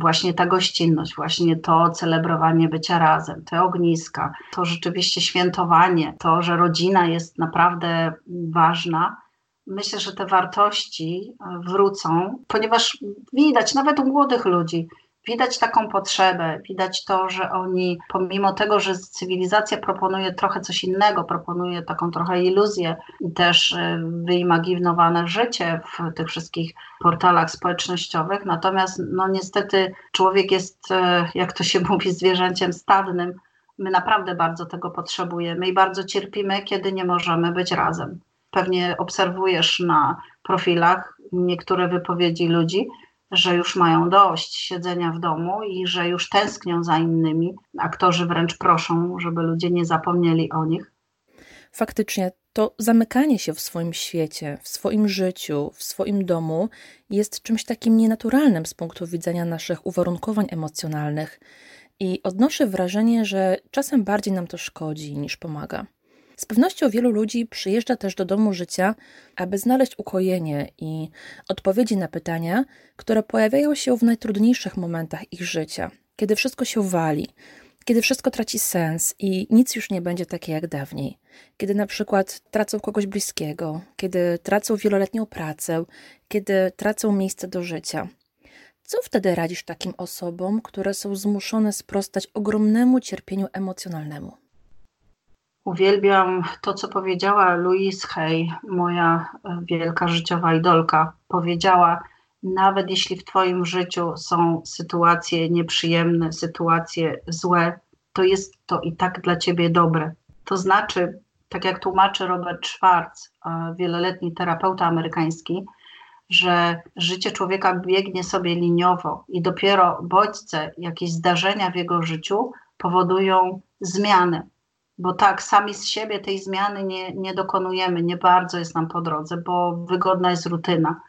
właśnie ta gościnność, właśnie to celebrowanie bycia razem, te ogniska, to rzeczywiście świętowanie, to, że rodzina jest naprawdę ważna. Myślę, że te wartości wrócą, ponieważ widać nawet u młodych ludzi, widać taką potrzebę, widać to, że oni, pomimo tego, że cywilizacja proponuje trochę coś innego, proponuje taką trochę iluzję i też e, wyimaginowane życie w tych wszystkich portalach społecznościowych, natomiast no niestety człowiek jest, e, jak to się mówi, zwierzęciem stadnym. My naprawdę bardzo tego potrzebujemy i bardzo cierpimy, kiedy nie możemy być razem. Pewnie obserwujesz na profilach niektóre wypowiedzi ludzi, że już mają dość siedzenia w domu i że już tęsknią za innymi. Aktorzy wręcz proszą, żeby ludzie nie zapomnieli o nich. Faktycznie to zamykanie się w swoim świecie, w swoim życiu, w swoim domu jest czymś takim nienaturalnym z punktu widzenia naszych uwarunkowań emocjonalnych. I odnoszę wrażenie, że czasem bardziej nam to szkodzi niż pomaga. Z pewnością wielu ludzi przyjeżdża też do domu życia, aby znaleźć ukojenie i odpowiedzi na pytania, które pojawiają się w najtrudniejszych momentach ich życia, kiedy wszystko się wali, kiedy wszystko traci sens i nic już nie będzie takie jak dawniej, kiedy na przykład tracą kogoś bliskiego, kiedy tracą wieloletnią pracę, kiedy tracą miejsce do życia. Co wtedy radzisz takim osobom, które są zmuszone sprostać ogromnemu cierpieniu emocjonalnemu? Uwielbiam to, co powiedziała Louise Hay, moja e, wielka życiowa idolka. Powiedziała, nawet jeśli w Twoim życiu są sytuacje nieprzyjemne, sytuacje złe, to jest to i tak dla Ciebie dobre. To znaczy, tak jak tłumaczy Robert Schwartz, e, wieloletni terapeuta amerykański, że życie człowieka biegnie sobie liniowo i dopiero bodźce, jakieś zdarzenia w jego życiu powodują zmiany bo tak, sami z siebie tej zmiany nie, nie dokonujemy, nie bardzo jest nam po drodze, bo wygodna jest rutyna.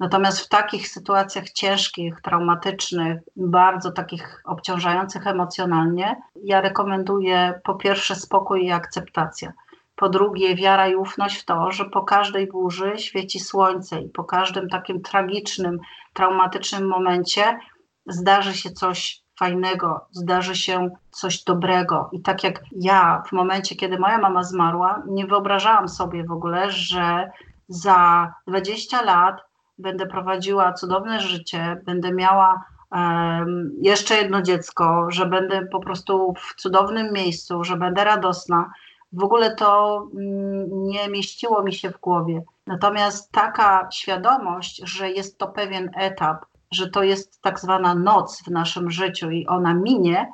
Natomiast w takich sytuacjach ciężkich, traumatycznych, bardzo takich obciążających emocjonalnie, ja rekomenduję po pierwsze spokój i akceptacja. Po drugie, wiara i ufność w to, że po każdej burzy świeci słońce i po każdym takim tragicznym, traumatycznym momencie zdarzy się coś fajnego, zdarzy się coś dobrego. I tak jak ja w momencie, kiedy moja mama zmarła, nie wyobrażałam sobie w ogóle, że za 20 lat będę prowadziła cudowne życie, będę miała um, jeszcze jedno dziecko, że będę po prostu w cudownym miejscu, że będę radosna. W ogóle to mm, nie mieściło mi się w głowie. Natomiast taka świadomość, że jest to pewien etap, że to jest tak zwana noc w naszym życiu i ona minie,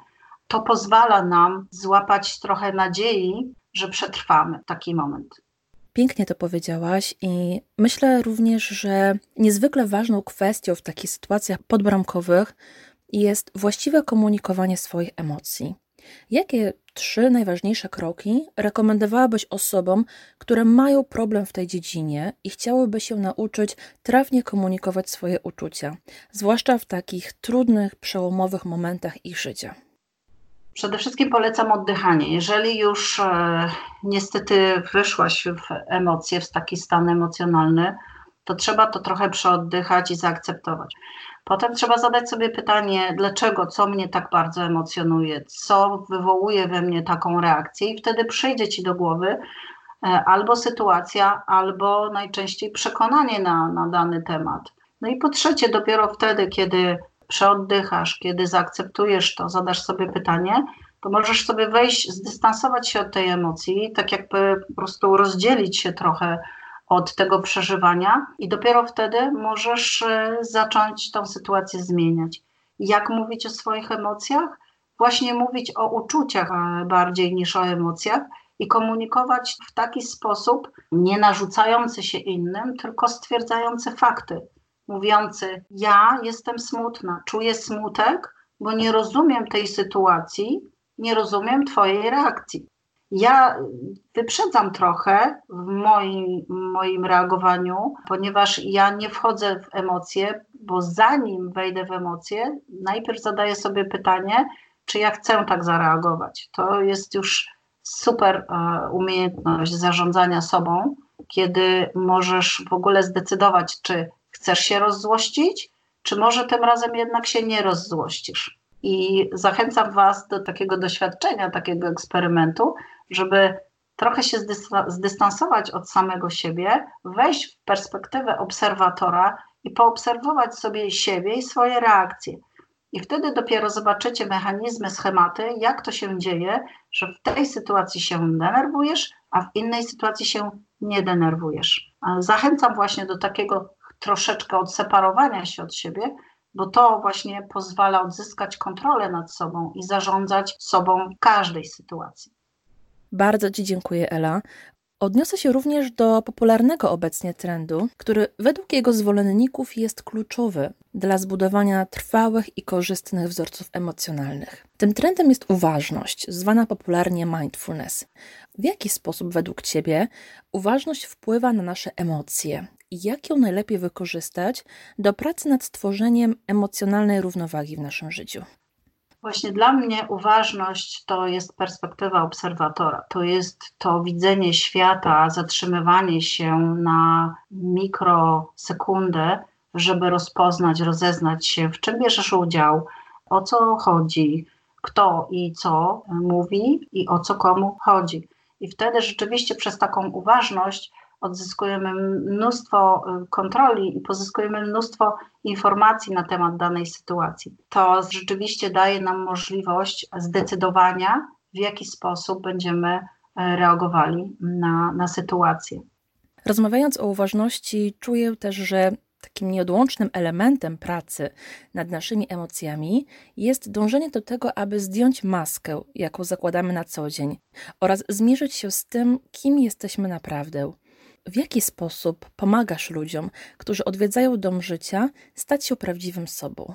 to pozwala nam złapać trochę nadziei, że przetrwamy taki moment. Pięknie to powiedziałaś, i myślę również, że niezwykle ważną kwestią w takich sytuacjach podbramkowych jest właściwe komunikowanie swoich emocji. Jakie trzy najważniejsze kroki rekomendowałabyś osobom, które mają problem w tej dziedzinie i chciałyby się nauczyć trafnie komunikować swoje uczucia, zwłaszcza w takich trudnych, przełomowych momentach ich życia? Przede wszystkim polecam oddychanie. Jeżeli już e, niestety wyszłaś w emocje, w taki stan emocjonalny, to trzeba to trochę przeoddychać i zaakceptować. Potem trzeba zadać sobie pytanie, dlaczego, co mnie tak bardzo emocjonuje, co wywołuje we mnie taką reakcję, i wtedy przyjdzie ci do głowy e, albo sytuacja, albo najczęściej przekonanie na, na dany temat. No i po trzecie, dopiero wtedy, kiedy przeoddychasz, kiedy zaakceptujesz to, zadasz sobie pytanie, to możesz sobie wejść, zdystansować się od tej emocji, tak jakby po prostu rozdzielić się trochę od tego przeżywania i dopiero wtedy możesz e, zacząć tą sytuację zmieniać. Jak mówić o swoich emocjach? Właśnie mówić o uczuciach e, bardziej niż o emocjach i komunikować w taki sposób, nie narzucający się innym, tylko stwierdzający fakty. Mówiący: Ja jestem smutna, czuję smutek, bo nie rozumiem tej sytuacji, nie rozumiem Twojej reakcji. Ja wyprzedzam trochę w moim, moim reagowaniu, ponieważ ja nie wchodzę w emocje, bo zanim wejdę w emocje, najpierw zadaję sobie pytanie, czy ja chcę tak zareagować. To jest już super e, umiejętność zarządzania sobą, kiedy możesz w ogóle zdecydować, czy chcesz się rozzłościć, czy może tym razem jednak się nie rozzłościsz. I zachęcam Was do takiego doświadczenia, takiego eksperymentu, żeby trochę się zdystansować od samego siebie, wejść w perspektywę obserwatora i poobserwować sobie siebie i swoje reakcje. I wtedy dopiero zobaczycie mechanizmy, schematy, jak to się dzieje, że w tej sytuacji się denerwujesz, a w innej sytuacji się nie denerwujesz. Zachęcam właśnie do takiego troszeczkę odseparowania się od siebie, bo to właśnie pozwala odzyskać kontrolę nad sobą i zarządzać sobą w każdej sytuacji. Bardzo Ci dziękuję, Ela. Odniosę się również do popularnego obecnie trendu, który według jego zwolenników jest kluczowy dla zbudowania trwałych i korzystnych wzorców emocjonalnych. Tym trendem jest uważność, zwana popularnie mindfulness. W jaki sposób według Ciebie uważność wpływa na nasze emocje i jak ją najlepiej wykorzystać do pracy nad stworzeniem emocjonalnej równowagi w naszym życiu? Właśnie dla mnie uważność to jest perspektywa obserwatora, to jest to widzenie świata, zatrzymywanie się na mikrosekundę, żeby rozpoznać, rozeznać się, w czym bierzesz udział, o co chodzi, kto i co mówi i o co komu chodzi. I wtedy rzeczywiście przez taką uważność odzyskujemy mnóstwo y, kontroli i pozyskujemy mnóstwo informacji na temat danej sytuacji. To rzeczywiście daje nam możliwość zdecydowania, w jaki sposób będziemy y, reagowali na, na sytuację. Rozmawiając o uważności, czuję też, że takim nieodłącznym elementem pracy nad naszymi emocjami jest dążenie do tego, aby zdjąć maskę, jaką zakładamy na co dzień, oraz zmierzyć się z tym, kim jesteśmy naprawdę. W jaki sposób pomagasz ludziom, którzy odwiedzają dom życia, stać się prawdziwym sobą?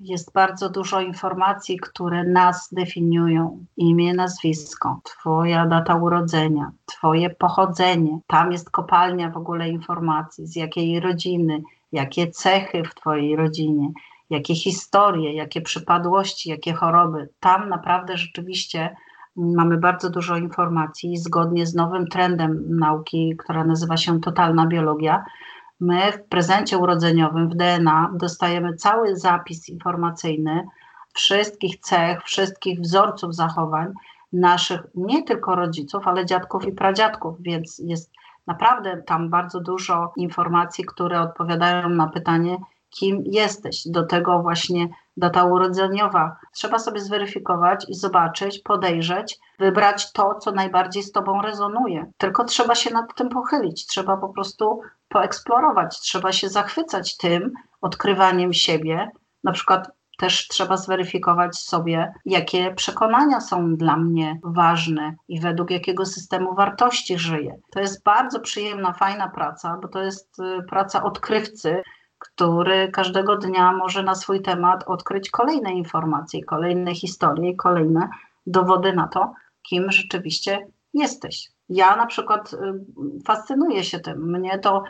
Jest bardzo dużo informacji, które nas definiują. Imię, nazwisko, Twoja data urodzenia, Twoje pochodzenie. Tam jest kopalnia w ogóle informacji, z jakiej rodziny, jakie cechy w Twojej rodzinie, jakie historie, jakie przypadłości, jakie choroby. Tam naprawdę rzeczywiście mamy bardzo dużo informacji zgodnie z nowym trendem nauki, która nazywa się totalna biologia. My w prezencie urodzeniowym, w DNA, dostajemy cały zapis informacyjny wszystkich cech, wszystkich wzorców zachowań naszych nie tylko rodziców, ale dziadków i pradziadków, więc jest naprawdę tam bardzo dużo informacji, które odpowiadają na pytanie, kim jesteś. Do tego właśnie data urodzeniowa. Trzeba sobie zweryfikować i zobaczyć, podejrzeć, wybrać to, co najbardziej z Tobą rezonuje. Tylko trzeba się nad tym pochylić, trzeba po prostu poeksplorować, trzeba się zachwycać tym odkrywaniem siebie. Na przykład też trzeba zweryfikować sobie, jakie przekonania są dla mnie ważne i według jakiego systemu wartości żyję. To jest bardzo przyjemna, fajna praca, bo to jest y, praca odkrywcy, który każdego dnia może na swój temat odkryć kolejne informacje, kolejne historie, kolejne dowody na to, kim rzeczywiście jesteś. Ja na przykład y, fascynuję się tym. Mnie to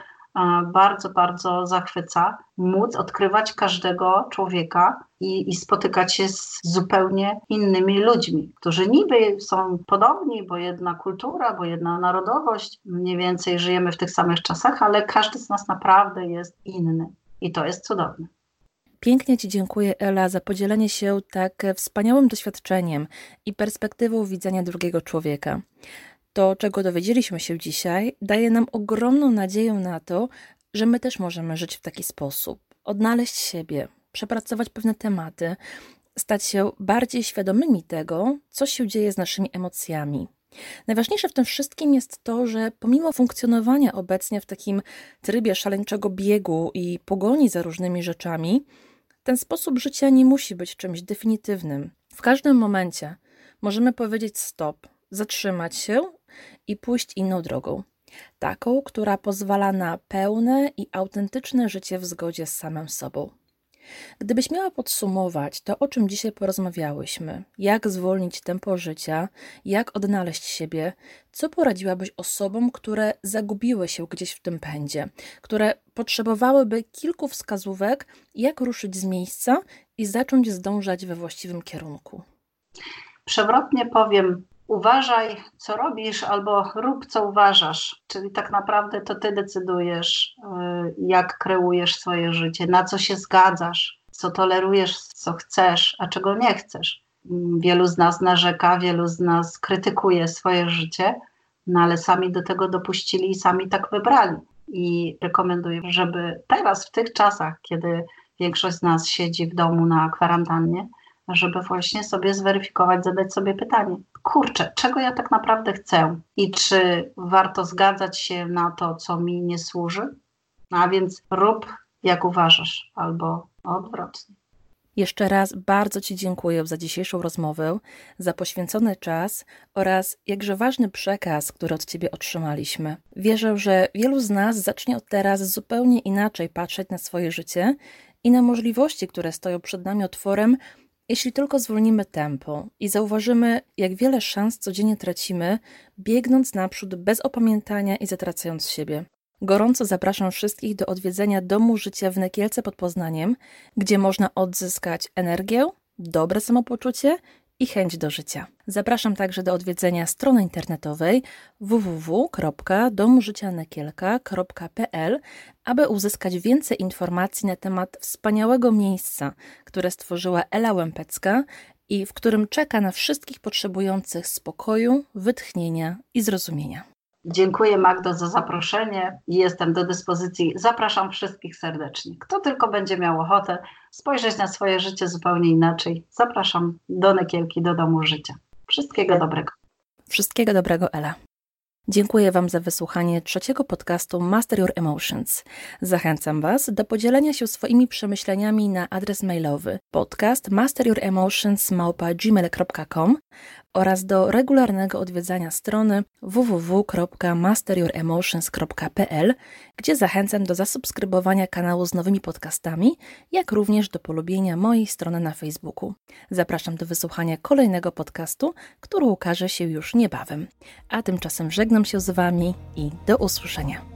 bardzo, bardzo zachwyca móc odkrywać każdego człowieka i, i, spotykać się z zupełnie innymi ludźmi, którzy niby są podobni, bo jedna kultura, bo jedna narodowość, mniej więcej żyjemy w tych samych czasach, ale każdy z nas naprawdę jest inny. I to jest cudowne. Pięknie Ci dziękuję, Ela, za podzielenie się tak wspaniałym doświadczeniem i perspektywą widzenia drugiego człowieka. To, czego dowiedzieliśmy się dzisiaj, daje nam ogromną nadzieję na to, że my też możemy żyć w taki sposób, odnaleźć siebie, przepracować pewne tematy, stać się bardziej świadomymi tego, co się dzieje z naszymi emocjami, Najważniejsze w tym wszystkim jest to, że pomimo funkcjonowania obecnie w takim trybie szaleńczego biegu i pogoni za różnymi rzeczami, ten sposób życia nie musi być czymś definitywnym. W każdym momencie możemy powiedzieć stop, zatrzymać się i pójść inną drogą. Taką, która pozwala na pełne i autentyczne życie w zgodzie z samym sobą. Gdybyś miała podsumować to, o czym dzisiaj porozmawiałyśmy, jak zwolnić tempo życia, jak odnaleźć siebie, co poradziłabyś osobom, które zagubiły się gdzieś w tym pędzie, które potrzebowałyby kilku wskazówek, jak ruszyć z miejsca i zacząć zdążać we właściwym kierunku? Przewrotnie powiem, uważaj, co robisz, albo rób, co uważasz. Czyli tak naprawdę to ty decydujesz, y, jak kreujesz swoje życie, na co się zgadzasz, co tolerujesz, co chcesz, a czego nie chcesz. Wielu z nas narzeka, wielu z nas krytykuje swoje życie, no ale sami do tego dopuścili i sami tak wybrali. I rekomenduję, żeby teraz, w tych czasach, kiedy większość z nas siedzi w domu na kwarantannie, żeby właśnie sobie zweryfikować, zadać sobie pytanie, kurczę, czego ja tak naprawdę chcę i czy warto zgadzać się na to, co mi nie służy? A więc rób jak uważasz, albo odwrotnie. Jeszcze raz bardzo Ci dziękuję za dzisiejszą rozmowę, za poświęcony czas oraz jakże ważny przekaz, który od Ciebie otrzymaliśmy. Wierzę, że wielu z nas zacznie od teraz zupełnie inaczej patrzeć na swoje życie i na możliwości, które stoją przed nami otworem, jeśli tylko zwolnimy tempo i zauważymy, jak wiele szans codziennie tracimy, biegnąc naprzód bez opamiętania i zatracając siebie. Gorąco zapraszam wszystkich do odwiedzenia Domu Życia w Nekielce pod Poznaniem, gdzie można odzyskać energię, dobre samopoczucie i chęć do życia. Zapraszam także do odwiedzenia strony internetowej www.domużycianekielka.pl, aby uzyskać więcej informacji na temat wspaniałego miejsca, które stworzyła Ela Łępecka i w którym czeka na wszystkich potrzebujących spokoju, wytchnienia i zrozumienia. Dziękuję Magdo za zaproszenie i jestem do dyspozycji. Zapraszam wszystkich serdecznie. Kto tylko będzie miał ochotę spojrzeć na swoje życie zupełnie inaczej, zapraszam do Nekielki, do Domu Życia. Wszystkiego dobrego. Wszystkiego dobrego, Ela. Dziękuję Wam za wysłuchanie trzeciego podcastu Master Your Emotions. Zachęcam Was do podzielenia się swoimi przemyśleniami na adres mailowy podcast masteryouremotions.gmail.com oraz do regularnego odwiedzania strony www.masteryouremotions.pl, gdzie zachęcam do zasubskrybowania kanału z nowymi podcastami, jak również do polubienia mojej strony na Facebooku. Zapraszam do wysłuchania kolejnego podcastu, który ukaże się już niebawem. A tymczasem żegnam się z Wami i do usłyszenia.